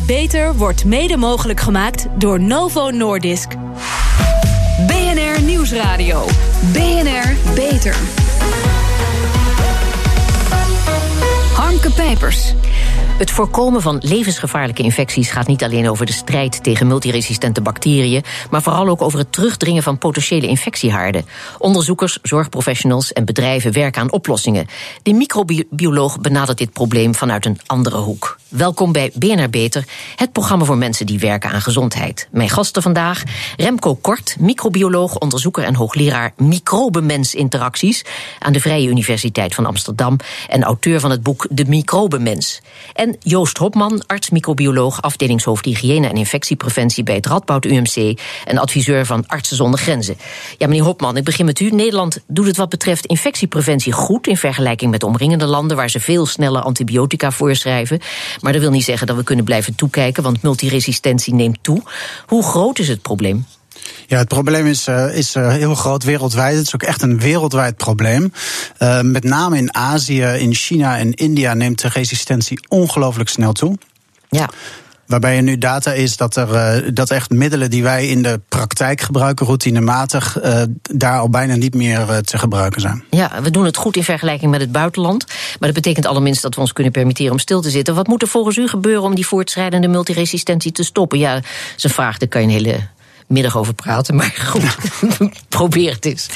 Beter wordt mede mogelijk gemaakt door Novo Nordisk. BNR Nieuwsradio. BNR Beter. Harmke Pijpers. Het voorkomen van levensgevaarlijke infecties gaat niet alleen over de strijd tegen multiresistente bacteriën, maar vooral ook over het terugdringen van potentiële infectiehaarden. Onderzoekers, zorgprofessionals en bedrijven werken aan oplossingen. De microbioloog benadert dit probleem vanuit een andere hoek. Welkom bij BNR Beter, het programma voor mensen die werken aan gezondheid. Mijn gasten vandaag: Remco Kort, microbioloog, onderzoeker en hoogleraar microbenmens-interacties aan de Vrije Universiteit van Amsterdam en auteur van het boek De Microbenmens. En Joost Hopman, arts-microbioloog, afdelingshoofd hygiëne en infectiepreventie bij het Radboud UMC en adviseur van Artsen zonder Grenzen. Ja, meneer Hopman, ik begin met u. Nederland doet het wat betreft infectiepreventie goed in vergelijking met omringende landen waar ze veel sneller antibiotica voorschrijven. Maar dat wil niet zeggen dat we kunnen blijven toekijken, want multiresistentie neemt toe. Hoe groot is het probleem? Ja, het probleem is, uh, is uh, heel groot wereldwijd. Het is ook echt een wereldwijd probleem. Uh, met name in Azië, in China en India neemt de resistentie ongelooflijk snel toe. Ja. Waarbij er nu data is dat er dat echt middelen die wij in de praktijk gebruiken, routinematig, uh, daar al bijna niet meer uh, te gebruiken zijn. Ja, we doen het goed in vergelijking met het buitenland. Maar dat betekent allerminst dat we ons kunnen permitteren om stil te zitten. Wat moet er volgens u gebeuren om die voortschrijdende multiresistentie te stoppen? Ja, dat is een vraag, daar kan je een hele middag over praten. Maar goed, probeer het eens.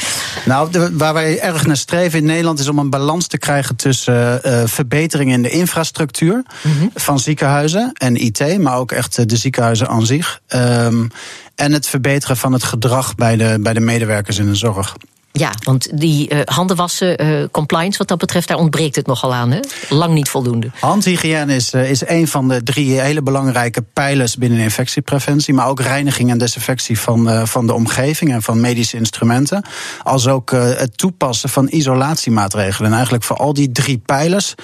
Nou, de, waar wij erg naar streven in Nederland is om een balans te krijgen tussen uh, verbeteringen in de infrastructuur mm -hmm. van ziekenhuizen en IT, maar ook echt de ziekenhuizen aan zich. Um, en het verbeteren van het gedrag bij de, bij de medewerkers in de zorg. Ja, want die uh, handenwassen, uh, compliance wat dat betreft, daar ontbreekt het nogal aan. Hè? Lang niet voldoende. Handhygiëne is, uh, is een van de drie hele belangrijke pijlers binnen infectiepreventie. Maar ook reiniging en desinfectie van, van de omgeving en van medische instrumenten. Als ook het toepassen van isolatiemaatregelen. En eigenlijk voor al die drie pijlers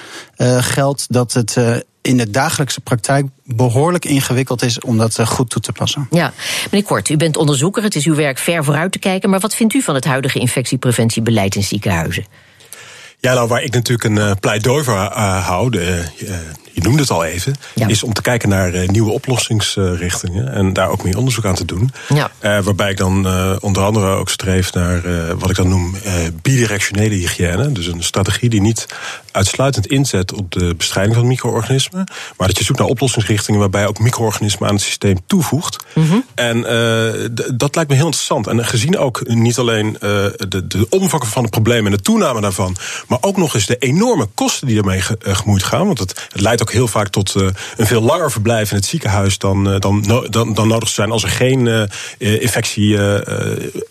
geldt dat het in de dagelijkse praktijk behoorlijk ingewikkeld is om dat goed toe te passen. Ja, meneer Kort, u bent onderzoeker. Het is uw werk ver vooruit te kijken. Maar wat vindt u van het huidige infectiepreventiebeleid in ziekenhuizen? Ja, nou, waar ik natuurlijk een uh, pleidooi voor uh, hou, de, uh, je noemde het al even, ja. is om te kijken naar nieuwe oplossingsrichtingen en daar ook meer onderzoek aan te doen. Ja. waarbij ik dan onder andere ook streef naar wat ik dan noem bidirectionele hygiëne. Dus een strategie die niet uitsluitend inzet op de bestrijding van micro-organismen, maar dat je zoekt naar oplossingsrichtingen waarbij ook micro-organismen aan het systeem toevoegt. Mm -hmm. En dat lijkt me heel interessant. En gezien ook niet alleen de, de omvang van het probleem en de toename daarvan, maar ook nog eens de enorme kosten die ermee gemoeid gaan. Want het, het leidt ook heel vaak tot uh, een veel langer verblijf in het ziekenhuis dan, uh, dan, dan, dan nodig zou zijn als er geen uh, infectie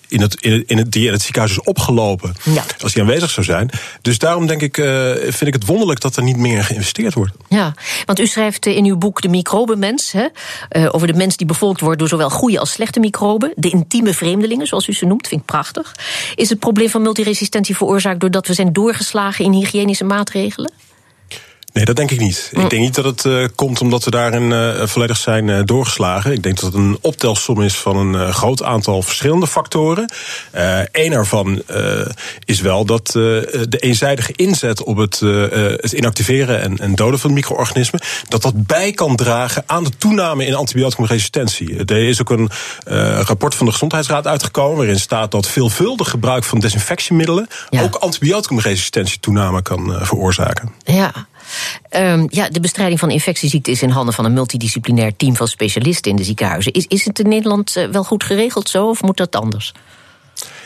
in het, in het, in het, die in het ziekenhuis is opgelopen. Ja. Als die aanwezig zou zijn. Dus daarom denk ik, vind ik het wonderlijk dat er niet meer geïnvesteerd wordt. Ja, want u schrijft in uw boek De microbenmens, hè, over de mens die bevolkt wordt door zowel goede als slechte microben. De intieme vreemdelingen, zoals u ze noemt, vind ik prachtig. Is het probleem van multiresistentie veroorzaakt doordat we zijn doorgeslagen in hygiënische maatregelen? Nee, dat denk ik niet. Ik denk niet dat het uh, komt omdat we daarin uh, volledig zijn uh, doorgeslagen. Ik denk dat het een optelsom is van een groot aantal verschillende factoren. Eén daarvan is wel dat de eenzijdige inzet op het, het inactiveren en, en, doden van micro-organismen, dat dat bij kan dragen aan de toename in antibioticumresistentie. Er is ook een rapport van de Gezondheidsraad uitgekomen waarin staat dat veelvuldig gebruik van desinfectiemiddelen ja. ook antibioticumresistentie toename kan veroorzaken. Ja. Um, ja, de bestrijding van infectieziekten is in handen van een multidisciplinair team van specialisten in de ziekenhuizen. Is, is het in Nederland uh, wel goed geregeld zo of moet dat anders?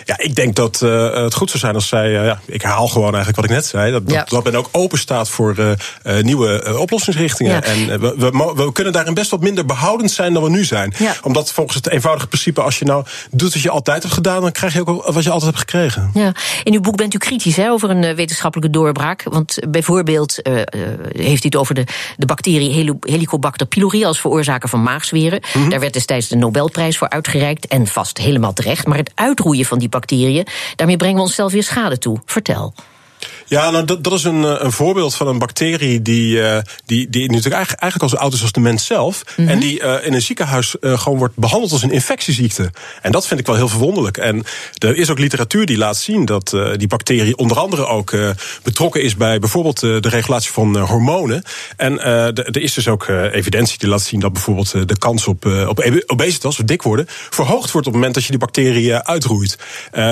Ja, ik denk dat uh, het goed zou zijn als zij. Uh, ja, ik herhaal gewoon eigenlijk wat ik net zei. Dat, ja. dat, dat men ook open staat voor uh, nieuwe oplossingsrichtingen. Ja. En we, we, we, kunnen daarin best wat minder behoudend zijn dan we nu zijn. Ja. Omdat volgens het eenvoudige principe, als je nou doet wat je altijd hebt gedaan, dan krijg je ook wat je altijd hebt gekregen. Ja. In uw boek bent u kritisch hè, over een wetenschappelijke doorbraak. Want bijvoorbeeld heeft u het over de, de bacterie Helicobacter pylori als veroorzaker van maagzweren. Mhm. Mm -hmm. Daar werd destijds de Nobelprijs voor uitgereikt. En vast helemaal terecht. Maar het uitroeien van die daarmee brengen we onszelf weer schade toe. Vertel. Ja, nou, dat, dat is een, een voorbeeld van een bacterie die, die, die natuurlijk eigenlijk, eigenlijk al zo oud is als de mens zelf. Mhm. En die in een ziekenhuis gewoon wordt behandeld als een infectieziekte. En dat vind ik wel heel verwonderlijk. En er is ook literatuur die laat zien dat die bacterie onder andere ook betrokken is bij bijvoorbeeld de regulatie van hormonen. En er is dus ook evidentie die laat zien dat bijvoorbeeld de kans op, op obesitas, of dik worden, verhoogd wordt op het moment dat je die bacteriën uitroeit.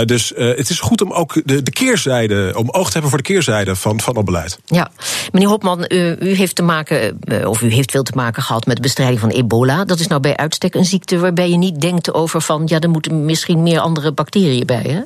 dus het is goed om ook de, de keerzijde, om oog te hebben voor de keerzijde van, van dat beleid. Ja, meneer Hopman, u, u heeft te maken, of u heeft veel te maken gehad met de bestrijding van ebola. Dat is nou bij uitstek een ziekte waarbij je niet denkt over van ja, er moeten misschien meer andere bacteriën bij. Hè?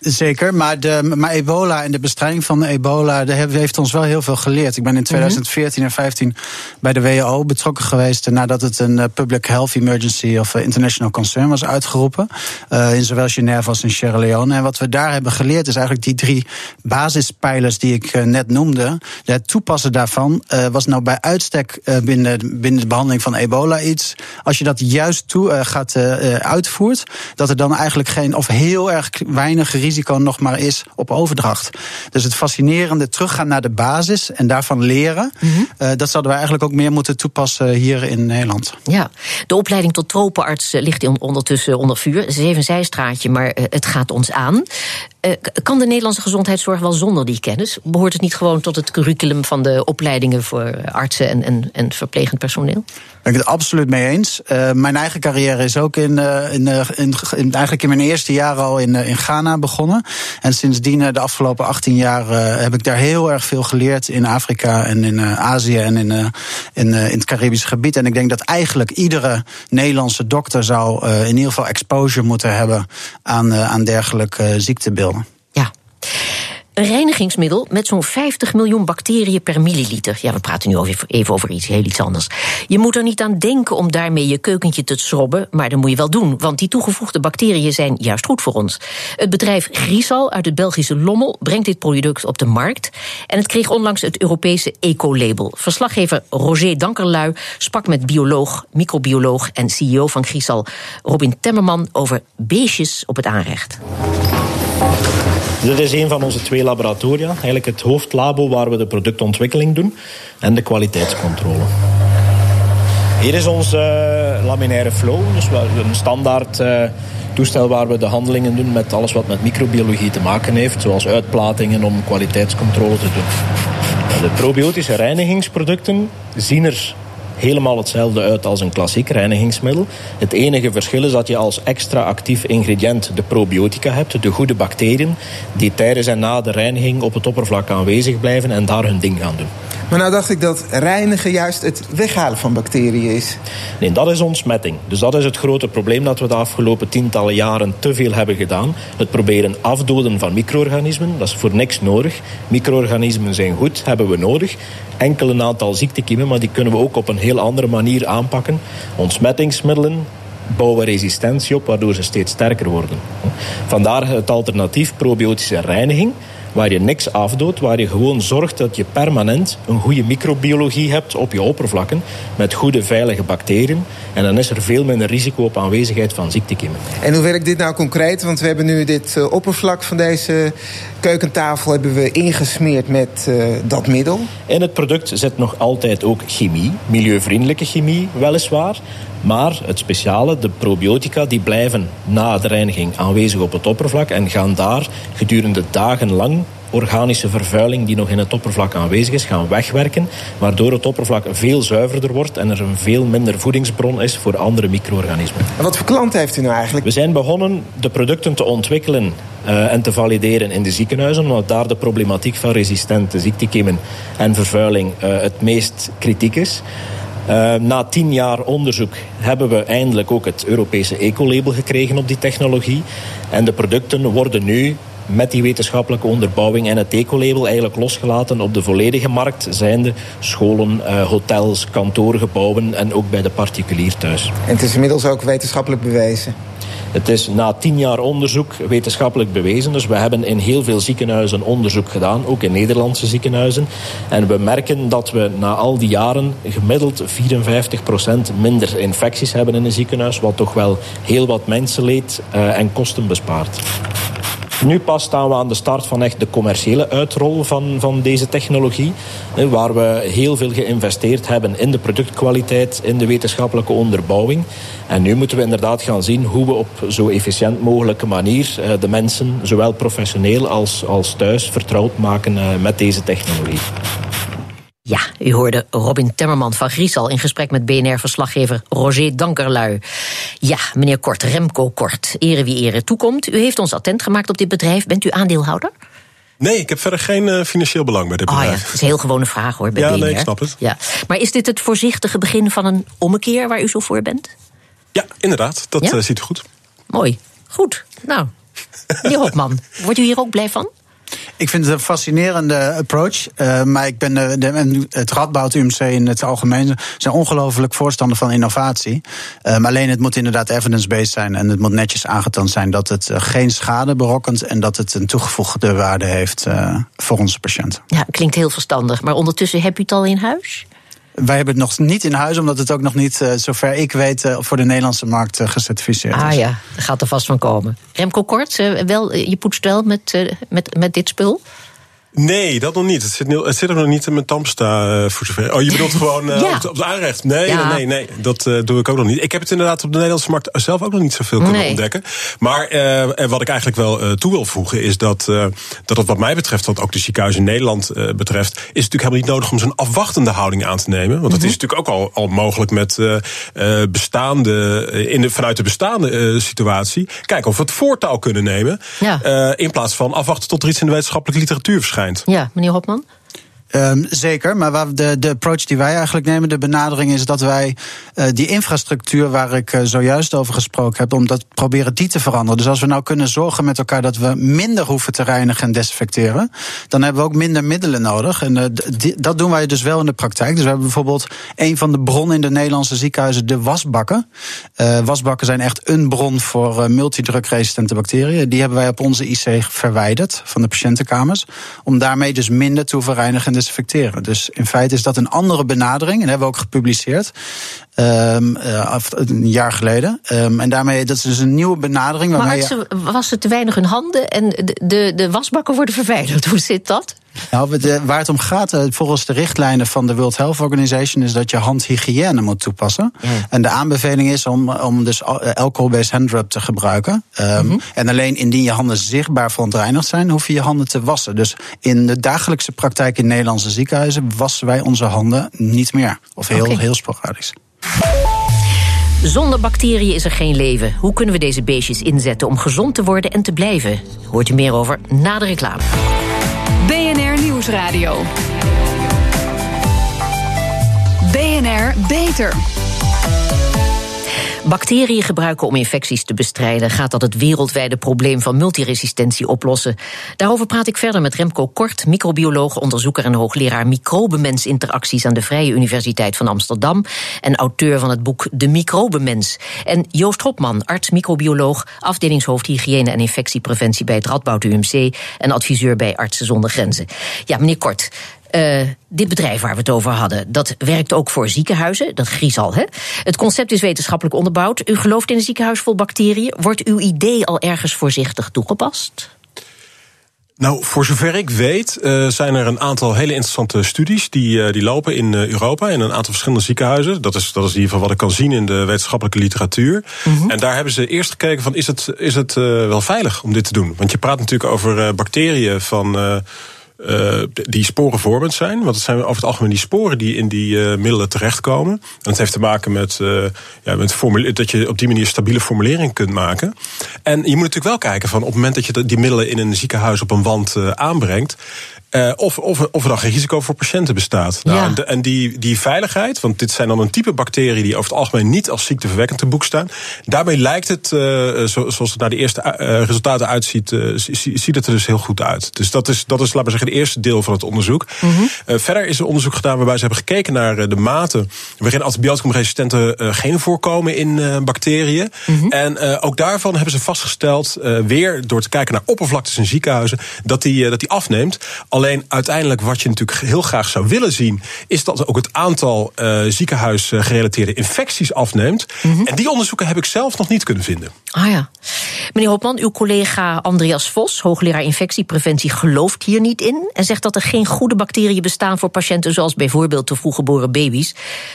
Zeker, maar, de, maar ebola en de bestrijding van ebola heeft ons wel heel veel geleerd. Ik ben in 2014 en 2015 bij de WHO betrokken geweest nadat het een eh, public health emergency of eh, international concern was uitgeroepen. Uh, in zowel Genève als in Sierra Leone. En wat we daar hebben geleerd is eigenlijk die drie basispijlers die ik net noemde. Het toepassen daarvan uh, was nou bij uitstek binnen, binnen de behandeling van ebola iets. Als je dat juist toe gaat uitvoert, dat er dan eigenlijk geen of heel erg weinig risico nog maar is op overdracht. Dus het fascinerende teruggaan naar de basis en daarvan leren, mhm. Eh, dat zouden we eigenlijk ook meer moeten toepassen hier in Nederland. Ja, de opleiding tot tropenarts eh, ligt ondertussen onder vuur. Het is even een zijstraatje, maar eh, het gaat ons aan. kan de Nederlandse gezondheidszorg wel zonder die kennis? Behoort het niet gewoon tot het curriculum van de opleidingen voor artsen en, en, en verplegend personeel? Ben ik het absoluut mee eens. mijn eigen carrière is ook in, in, in, in, eigenlijk in mijn eerste jaar al in, in Ghana begonnen. En sindsdien, eh, de afgelopen 18 jaar, eh, heb ik daar heel erg veel geleerd in Afrika en in eh, Azië en in, in, in het Caribische gebied. En ik denk dat eigenlijk iedere Nederlandse dokter zou in ieder geval exposure moeten hebben aan, aan dergelijke ziektebeelden. Ja. Een reinigingsmiddel met zo'n 50 miljoen bacteriën per milliliter. Ja, we praten nu even over iets heel iets anders. Je moet er niet aan denken om daarmee je keukentje te schrobben, maar dat moet je wel doen, want die toegevoegde bacteriën zijn juist goed voor ons. Het bedrijf Griesal uit het Belgische Lommel brengt dit product op de markt en het kreeg onlangs het Europese eco-label. Verslaggever Roger Dankerlui sprak met bioloog, microbioloog en CEO van Griesal Robin Temmerman over beestjes op het aanrecht. Dit is een van onze twee laboratoria. Eigenlijk het hoofdlabo waar we de productontwikkeling doen en de kwaliteitscontrole. Hier is onze uh, laminaire flow, dus een standaard uh, toestel waar we de handelingen doen met alles wat met microbiologie te maken heeft, zoals uitplatingen om kwaliteitscontrole te doen. De probiotische reinigingsproducten zien er helemaal hetzelfde uit als een klassiek reinigingsmiddel. Het enige verschil is dat je als extra actief ingrediënt de probiotica hebt, de goede bacteriën, die tijdens en na de reiniging op het oppervlak aanwezig blijven en daar hun ding gaan doen. Maar nou dacht ik dat reinigen juist het weghalen van bacteriën is. Nee, dat is ontsmetting. Dus dat is het grote probleem dat we de afgelopen tientallen jaren te veel hebben gedaan. Het proberen afdoden van micro-organismen, dat is voor niks nodig. Micro-organismen zijn goed, hebben we nodig. Enkel een aantal ziektekiemen, maar die kunnen we ook op een heel andere manier aanpakken. Ontsmettingsmiddelen, bouwen resistentie op, waardoor ze steeds sterker worden. Vandaar het alternatief probiotische reiniging waar je niks afdoodt, waar je gewoon zorgt dat je permanent een goede microbiologie hebt op je oppervlakken met goede veilige bacteriën. En dan is er veel minder risico op aanwezigheid van ziektekiemen. En hoe werkt dit nou concreet? Want we hebben nu dit eh, oppervlak van deze keukentafel hebben we ingesmeerd met uh, dat middel. In het product zit nog altijd ook chemie, milieuvriendelijke chemie weliswaar. Maar het speciale, de probiotica, die blijven na de reiniging aanwezig op het oppervlak en gaan daar gedurende dagen lang organische vervuiling die nog in het oppervlak aanwezig is, gaan wegwerken, waardoor het oppervlak veel zuiverder wordt en er een veel minder voedingsbron is voor andere micro-organismen. En wat voor klant heeft u nou eigenlijk? We zijn begonnen de producten te ontwikkelen uh, en te valideren in de ziekenhuizen, omdat daar de problematiek van resistente ziektekiemen en vervuiling uh, het meest kritiek is. Uh, na tien jaar onderzoek hebben we eindelijk ook het Europese ecolabel gekregen op die technologie. En de producten worden nu met die wetenschappelijke onderbouwing en het ecolabel eigenlijk losgelaten op de volledige markt, zijnde scholen, uh, hotels, kantoorgebouwen en ook bij de particulier thuis. En het is inmiddels ook wetenschappelijk bewezen? Het is na tien jaar onderzoek wetenschappelijk bewezen. Dus we hebben in heel veel ziekenhuizen onderzoek gedaan, ook in Nederlandse ziekenhuizen. En we merken dat we na al die jaren gemiddeld 54% minder infecties hebben in een ziekenhuis, wat toch wel heel wat mensenleed uh, en kosten bespaart. Nu pas staan we aan de start van echt de commerciële uitrol van, van deze technologie. Waar we heel veel geïnvesteerd hebben in de productkwaliteit, in de wetenschappelijke onderbouwing. En nu moeten we inderdaad gaan zien hoe we op zo efficiënt mogelijke manier eh, de mensen, zowel professioneel als, als thuis, vertrouwd maken eh, met deze technologie. Ja, u hoorde Robin Temmerman van Griesal in gesprek met BNR-verslaggever Roger Dankerlui. Ja, meneer Kort, Remco Kort, ere wie ere toekomt. U heeft ons attent gemaakt op dit bedrijf. Bent u aandeelhouder? Nee, ik heb verder geen uh, financieel belang bij dit bedrijf. Oh ja, dat is een heel gewone vraag hoor, bij ja, BNR. nee, ik snap het. Ja. Maar is dit het voorzichtige begin van een ommekeer waar u zo voor bent? Ja, inderdaad. Dat Ja? eh, ziet u goed. Mooi. Goed. Nou, meneer Hopman, wordt u hier ook blij van? Ik vind het een fascinerende approach. eh, maar ik ben de, de- het Radboud UMC in het algemeen zijn ongelooflijk voorstander van innovatie. Eh, maar alleen het moet inderdaad evidence-based zijn. En het moet netjes aangetoond zijn dat het eh, geen schade berokkent. En dat het een toegevoegde waarde heeft eh, voor onze patiënten. Ja, klinkt heel verstandig. Maar ondertussen heb u het al in huis? Wij hebben het nog niet in huis, omdat het ook nog niet, eh, zover ik weet, eh, voor de Nederlandse markt eh, gecertificeerd Ah is. ja, daar gaat er vast van komen. Remco Kort, wel, je poetst wel met, met, met dit spul? Nee, dat nog niet. Het zit, het zit er nog niet in mijn tandpasta eh, voor zover. Oh, je bedoelt gewoon eh, Ja. op, de, op de aanrecht? Nee, Ja. nee, nee, dat eh, doe ik ook nog niet. Ik heb het inderdaad op de Nederlandse markt zelf ook nog niet zoveel kunnen Nee. ontdekken. Maar eh, en wat ik eigenlijk wel toe wil voegen is dat, dat het wat mij betreft, wat ook de ziekenhuizen in Nederland betreft, is het natuurlijk helemaal niet nodig om zo'n afwachtende houding aan te nemen. Want dat Mhm. is natuurlijk ook al, al mogelijk met bestaande, in de, vanuit de bestaande situatie. Kijken of we het voortouw kunnen nemen. Ja. in plaats van afwachten tot er iets in de wetenschappelijke literatuur verschijnt. Ja, meneer Hopman? Ehm, zeker, maar de, de approach die wij eigenlijk nemen, de benadering is dat wij eh, die infrastructuur waar ik eh, zojuist over gesproken heb, om dat proberen die te veranderen. Dus als we nou kunnen zorgen met elkaar dat we minder hoeven te reinigen en desinfecteren, dan hebben we ook minder middelen nodig. En eh, dat doen wij dus wel in de praktijk. Dus we hebben bijvoorbeeld een van de bronnen in de Nederlandse ziekenhuizen, de wasbakken. Wasbakken zijn echt een bron voor multidrukresistente bacteriën. Die hebben wij op onze IC verwijderd van de patiëntenkamers. Om daarmee dus minder te hoeven reinigen en desinfecteren. Dus in feite is dat een andere benadering. En hebben we ook gepubliceerd. af- een jaar geleden. Ehm, en daarmee, dat is dus een nieuwe benadering. Maar Waarmee je- artsen wassen te weinig hun handen en de, de, de wasbakken worden verwijderd. Hoe zit dat? Nou, wat, waar het om gaat, eh, volgens de richtlijnen van de World Health Organization, is dat je handhygiëne moet toepassen. En de aanbeveling is om, om dus eh, alcohol-based handrub te gebruiken. Ehm, En alleen indien je handen zichtbaar verontreinigd zijn, hoef je je handen te wassen. Dus in de dagelijkse praktijk in Nederlandse ziekenhuizen wassen wij onze handen niet meer. Of heel, heel sporadisch. Zonder bacteriën is er geen leven. Hoe kunnen we deze beestjes inzetten om gezond te worden en te blijven? Hoort u meer over na de reclame. Nieuwsradio. BNR Beter. Bacteriën gebruiken om infecties te bestrijden. Gaat dat het wereldwijde probleem van multiresistentie oplossen? Daarover praat ik verder met Remco Kort, microbioloog, onderzoeker en hoogleraar microbenmens-interacties aan de Vrije Universiteit van Amsterdam. En auteur van het boek De Microbenmens. En Joost Hopman, arts, microbioloog, afdelingshoofd hygiëne en infectiepreventie bij het Radboud UMC. En adviseur bij Artsen zonder Grenzen. Ja, meneer Kort. Eh, dit bedrijf waar we het over hadden, dat werkt ook voor ziekenhuizen. Dat Griesal, hè? Het concept is wetenschappelijk onderbouwd. U gelooft in een ziekenhuis vol bacteriën. Wordt uw idee al ergens voorzichtig toegepast? Nou, voor zover ik weet, eh, zijn er een aantal hele interessante studies die, eh, die lopen in Europa in een aantal verschillende ziekenhuizen. Dat is, dat is in ieder geval wat ik kan zien in de wetenschappelijke literatuur. En daar hebben ze eerst gekeken van is het, is het wel veilig om dit te doen? Want je praat natuurlijk over bacteriën van. Eh, die sporenvormend zijn. Want het zijn over het algemeen die sporen die in die eh, middelen terechtkomen. En dat heeft te maken met, eh, ja, met dat je op die manier stabiele formulering kunt maken. En je moet natuurlijk wel kijken van op het moment dat je die middelen in een ziekenhuis op een wand aanbrengt. Eh, of, of, of er dan geen risico voor patiënten bestaat. Nou, Ja. en de- en die, die veiligheid, want dit zijn dan een type bacteriën die over het algemeen niet als ziekteverwekkend te boek staan. Daarmee lijkt het, eh, zo- zoals het naar de eerste eh, resultaten uitziet, zie- zie- ziet het er dus heel goed uit. Dus dat is, dat is laten we zeggen, het eerste deel van het onderzoek. Eh, verder is er onderzoek gedaan waarbij ze hebben gekeken naar de mate waarin antibioticumresistente genen voorkomen in bacteriën. En eh, ook daarvan hebben ze vastgesteld, weer door te kijken naar oppervlaktes in ziekenhuizen, dat die, dat die afneemt Alleen uiteindelijk wat je natuurlijk heel graag zou willen zien, is dat ook het aantal uh, ziekenhuisgerelateerde infecties afneemt. Mhm. En die onderzoeken heb ik zelf nog niet kunnen vinden. Ah ja. Meneer Hopman, uw collega Andreas Vos, hoogleraar infectiepreventie, gelooft hier niet in en zegt dat er geen goede bacteriën bestaan voor patiënten zoals bijvoorbeeld te vroeggeboren baby's.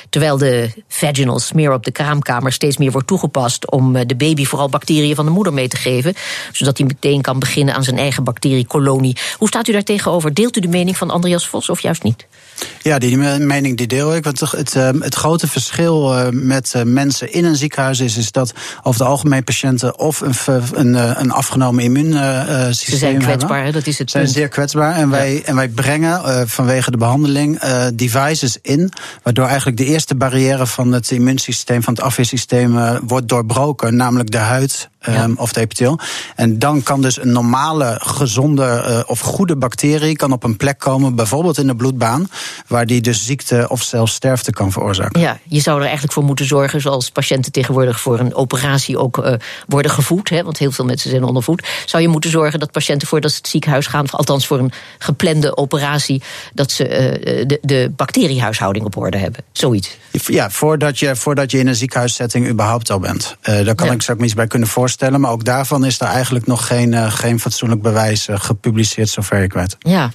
Terwijl de vaginal smear op de kraamkamer steeds meer wordt toegepast om eh, de baby vooral bacteriën van de moeder mee te geven, zodat hij meteen kan beginnen aan zijn eigen bacteriekolonie. Hoe staat u daar tegenover? Deelt u de mening van Andreas Vos of juist niet? Ja, die mening die deel ik. Want het, het, het grote verschil eh, met eh, mensen in een ziekenhuis is, is dat over het algemeen patiënten of een, een, eh, een afgenomen immuunsysteem Ze zijn kwetsbaar, hè? dat is het Ze zijn zeer kwetsbaar. En wij, en wij brengen vanwege de behandeling devices in, waardoor eigenlijk de eerste barrière van het immuunsysteem, van het afweersysteem, wordt doorbroken, namelijk de huid Ehm, of het epitheel. En dan kan dus een normale, gezonde uh, of goede bacterie kan op een plek komen, bijvoorbeeld in de bloedbaan, waar die dus ziekte of zelfs sterfte kan veroorzaken. Ja, je zou er eigenlijk voor moeten zorgen, zoals patiënten tegenwoordig voor een operatie ook uh, worden gevoed, hè, want heel veel mensen zijn ondervoed. Zou je moeten zorgen dat patiënten voordat ze het ziekenhuis gaan, althans voor een geplande operatie, dat ze uh, de, de bacteriehuishouding op orde hebben? Zoiets. Ja, voordat je, voordat je in een ziekenhuissetting überhaupt al bent. daar kan ik zo ook iets bij kunnen voorstellen. Maar ook daarvan is er eigenlijk nog geen, geen fatsoenlijk bewijs gepubliceerd, zover ik weet. Ja.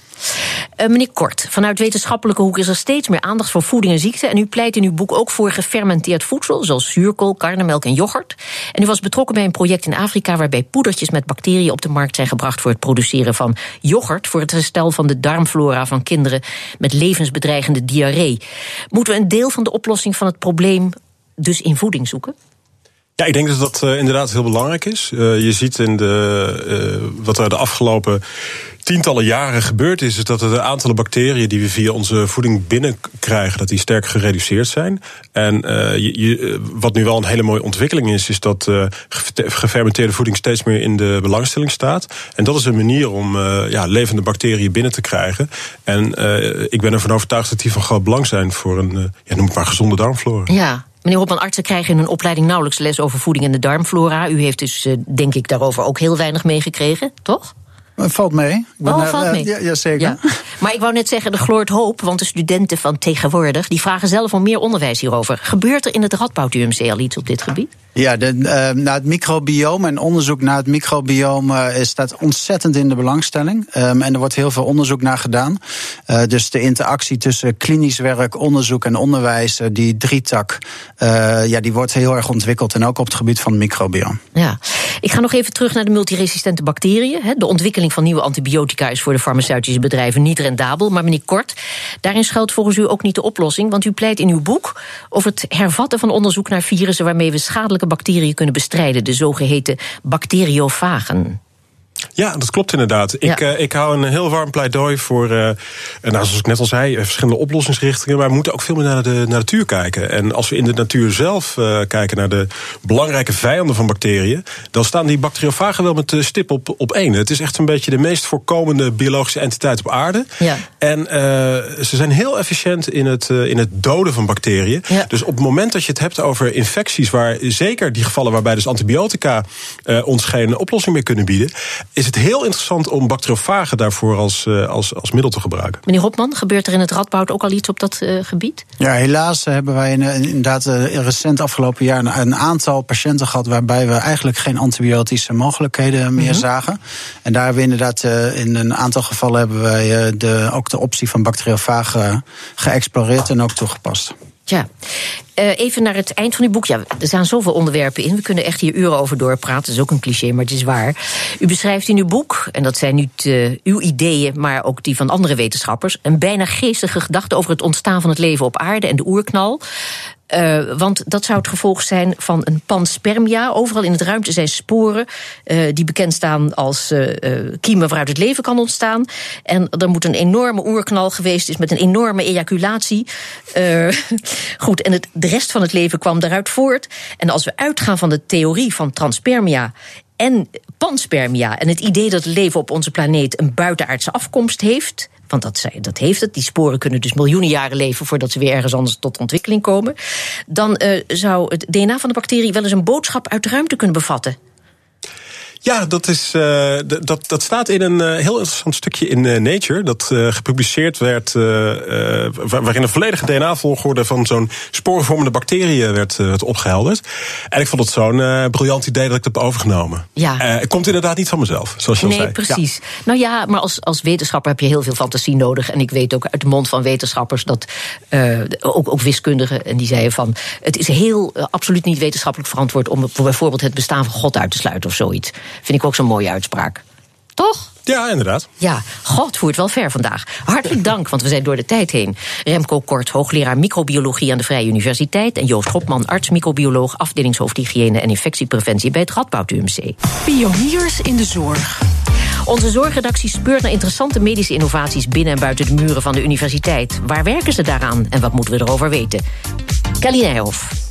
Meneer Kort, vanuit wetenschappelijke hoek is er steeds meer aandacht voor voeding en ziekte. En u pleit in uw boek ook voor gefermenteerd voedsel, zoals zuurkool, karnemelk en yoghurt. En u was betrokken bij een project in Afrika waarbij poedertjes met bacteriën op de markt zijn gebracht voor het produceren van yoghurt. Voor het herstel van de darmflora van kinderen met levensbedreigende diarree. Moeten we een deel van de oplossing van het probleem dus in voeding zoeken? Ja, ik denk dat dat uh, inderdaad heel belangrijk is. Uh, je ziet in de, uh, wat er de afgelopen tientallen jaren gebeurd is, is dat de aantallen bacteriën die we via onze voeding binnenkrijgen, dat die sterk gereduceerd zijn. En je, wat nu wel een hele mooie ontwikkeling is, is dat gefermenteerde voeding steeds meer in de belangstelling staat. En dat is een manier om ja, levende bacteriën binnen te krijgen. En ik ben ervan overtuigd dat die van groot belang zijn voor een, ja, noem het maar, gezonde darmflora. Ja, Meneer Hopman, artsen krijgen in hun opleiding nauwelijks les over voeding en de darmflora. U heeft dus, eh, denk ik, daarover ook heel weinig meegekregen, toch? Valt mee. oh, valt mee. Ja, ja zeker. Ja. Maar ik wou net zeggen, de gloort hoop, want de studenten van tegenwoordig... die vragen zelf om meer onderwijs hierover. Gebeurt er in het Radboud al iets op dit gebied? Ja, de, uh, naar het microbiome en onderzoek naar het microbiome uh, staat ontzettend in de belangstelling. Um, en er wordt heel veel onderzoek naar gedaan. Uh, dus de interactie tussen klinisch werk, onderzoek en onderwijs, die drietak, ja, die wordt heel erg ontwikkeld. En ook op het gebied van het microbiome. Ja, ik ga nog even terug naar de multiresistente bacteriën. De ontwikkeling van nieuwe antibiotica is voor de farmaceutische bedrijven niet rendabel. Maar meneer Kort, daarin schuilt volgens u ook niet de oplossing. Want u pleit in uw boek over het hervatten van onderzoek naar virussen waarmee we schadelijke bacteriën kunnen bestrijden, de zogeheten bacteriofagen. Ja, dat klopt inderdaad. Ik, uh, ik hou een heel warm pleidooi voor, uh, nou, zoals ik net al zei, eh, verschillende oplossingsrichtingen. Maar we moeten ook veel meer naar de, naar de natuur kijken. En als we in de natuur zelf uh, kijken naar de belangrijke vijanden van bacteriën, dan staan die bacteriofagen wel met de stip op, op één. Het is echt een beetje de meest voorkomende biologische entiteit op aarde. Ja. En ze zijn heel efficiënt in het, in het doden van bacteriën. Ja. Dus op het moment dat je het hebt over infecties, waar zeker die gevallen waarbij dus antibiotica ons geen oplossing meer kunnen bieden is het heel interessant om bacteriofagen daarvoor als, uh, als, als middel te gebruiken. Meneer Hopman, gebeurt er in het Radboud ook al iets op dat uh, gebied? Ja, helaas hebben wij inderdaad uh, recent afgelopen jaar een, een, aantal patiënten gehad waarbij we eigenlijk geen antibiotische mogelijkheden meer mm -hmm. zagen. En daar hebben we inderdaad in een aantal gevallen hebben wij de, ook de optie van bacteriofagen geëxploreerd en ook toegepast. Ja, uh, even naar het eind van uw boek. Ja, er staan zoveel onderwerpen in. We kunnen echt hier uren over doorpraten. Dat is ook een cliché, maar het is waar. U beschrijft in uw boek, en dat zijn niet uh, uw ideeën, maar ook die van andere wetenschappers, een bijna geestige gedachte over het ontstaan van het leven op aarde en de oerknal. Uh, want dat zou het gevolg zijn van een panspermia. Overal in het ruimte zijn sporen die bekend staan als uh, kiemen waaruit het leven kan ontstaan. En er moet een enorme oerknal geweest is met een enorme ejaculatie. goed, en het, de rest van het leven kwam daaruit voort. En als we uitgaan van de theorie van transpermia en panspermia en het idee dat het leven op onze planeet een buitenaardse afkomst heeft want dat, dat heeft het. Die sporen kunnen dus miljoenen jaren leven voordat ze weer ergens anders tot ontwikkeling komen. Dan uh, zou het DNA van de bacterie wel eens een boodschap uit de ruimte kunnen bevatten. Ja, dat, is, uh, dat, dat staat in een uh, heel interessant stukje in uh, Nature. Dat gepubliceerd werd. waarin een volledige DNA-volgorde van zo'n spoorvormende bacteriën werd, werd opgehelderd. En ik vond het zo'n briljant idee dat ik dat heb overgenomen. Ja. het komt inderdaad niet van mezelf, zoals je al nee, zei. precies. Nou ja, maar als, als wetenschapper heb je heel veel fantasie nodig. En ik weet ook uit de mond van wetenschappers dat. ook, ook wiskundigen. En die zeiden van. Het is heel absoluut niet wetenschappelijk verantwoord om bijvoorbeeld het bestaan van God uit te sluiten of zoiets. Vind ik ook zo'n mooie uitspraak. Toch? Ja, inderdaad. Ja, God voert wel ver vandaag. Hartelijk dank, want we zijn door de tijd heen. Remco Kort, hoogleraar microbiologie aan de Vrije Universiteit... en Joost Schopman, arts-microbioloog... afdelingshoofd hygiëne en infectiepreventie bij het Radboud UMC. Pioniers in de zorg. Onze zorgredactie speurt naar interessante medische innovaties... binnen en buiten de muren van de universiteit. Waar werken ze daaraan en wat moeten we erover weten? Kelly Nijhoff.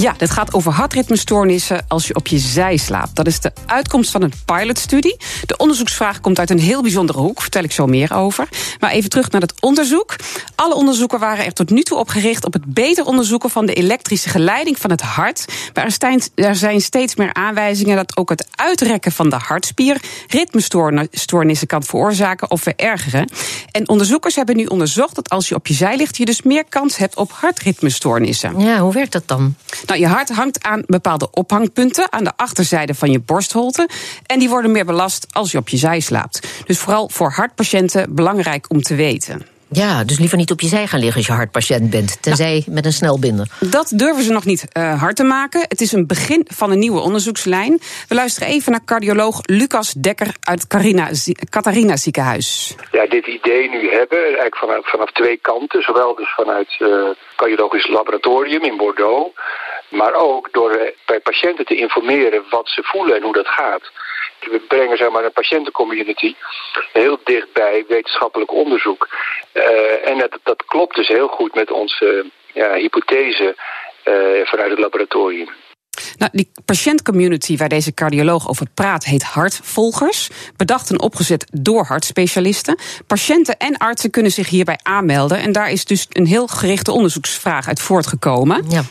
Ja, dit gaat over hartritmestoornissen als je op je zij slaapt. Dat is de uitkomst van een pilotstudie. De onderzoeksvraag komt uit een heel bijzondere hoek, vertel ik zo meer over. Maar even terug naar het onderzoek. Alle onderzoeken waren er tot nu toe op gericht op het beter onderzoeken van de elektrische geleiding van het hart. Maar er zijn steeds meer aanwijzingen dat ook het uitrekken van de hartspier ritmestoornissen kan veroorzaken of verergeren. En onderzoekers hebben nu onderzocht dat als je op je zij ligt, je dus meer kans hebt op hartritmestoornissen. Ja, hoe werkt dat dan? Nou, je hart hangt aan bepaalde ophangpunten aan de achterzijde van je borstholte. En die worden meer belast als je op je zij slaapt. Dus vooral voor hartpatiënten belangrijk om te weten. Ja, dus liever niet op je zij gaan liggen als je hartpatiënt bent. Tenzij nou, met een snelbinder. Dat durven ze nog niet uh, hard te maken. Het is een begin van een nieuwe onderzoekslijn. We luisteren even naar cardioloog Lucas Dekker uit Catharina Ziekenhuis. Ja, dit idee nu hebben, eigenlijk vanaf, vanaf twee kanten. Zowel dus vanuit het uh, cardiologisch laboratorium in Bordeaux. Maar ook door uh, bij patiënten te informeren wat ze voelen en hoe dat gaat. We brengen zeg maar, een patiëntencommunity heel dicht bij wetenschappelijk onderzoek. Uh, en dat, dat klopt dus heel goed met onze ja, hypothese uh, vanuit het laboratorium. Nou, die patiëntcommunity waar deze cardioloog over praat heet Hartvolgers. Bedacht en opgezet door hartspecialisten. Patiënten en artsen kunnen zich hierbij aanmelden. En daar is dus een heel gerichte onderzoeksvraag uit voortgekomen. Ja.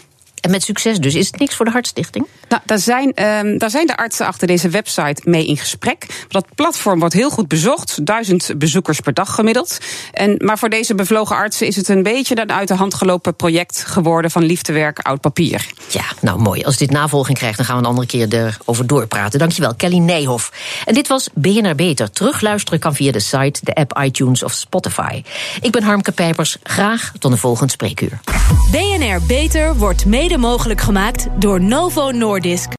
En met succes dus. Is het niks voor de Hartstichting? Nou, daar zijn, um, daar zijn de artsen achter deze website mee in gesprek. Dat platform wordt heel goed bezocht. Duizend bezoekers per dag gemiddeld. En, maar voor deze bevlogen artsen is het een beetje een uit de hand gelopen project geworden van liefdewerk oud papier. Ja, nou mooi. Als dit navolging krijgt, dan gaan we een andere keer erover doorpraten. Dankjewel, Kelly Nijhoff. En dit was BNR Beter. Terugluisteren kan via de site, de app iTunes of Spotify. Ik ben Harmke Pijpers. Graag tot een volgend spreekuur. BNR Beter wordt mogelijk gemaakt door Novo Nordisk.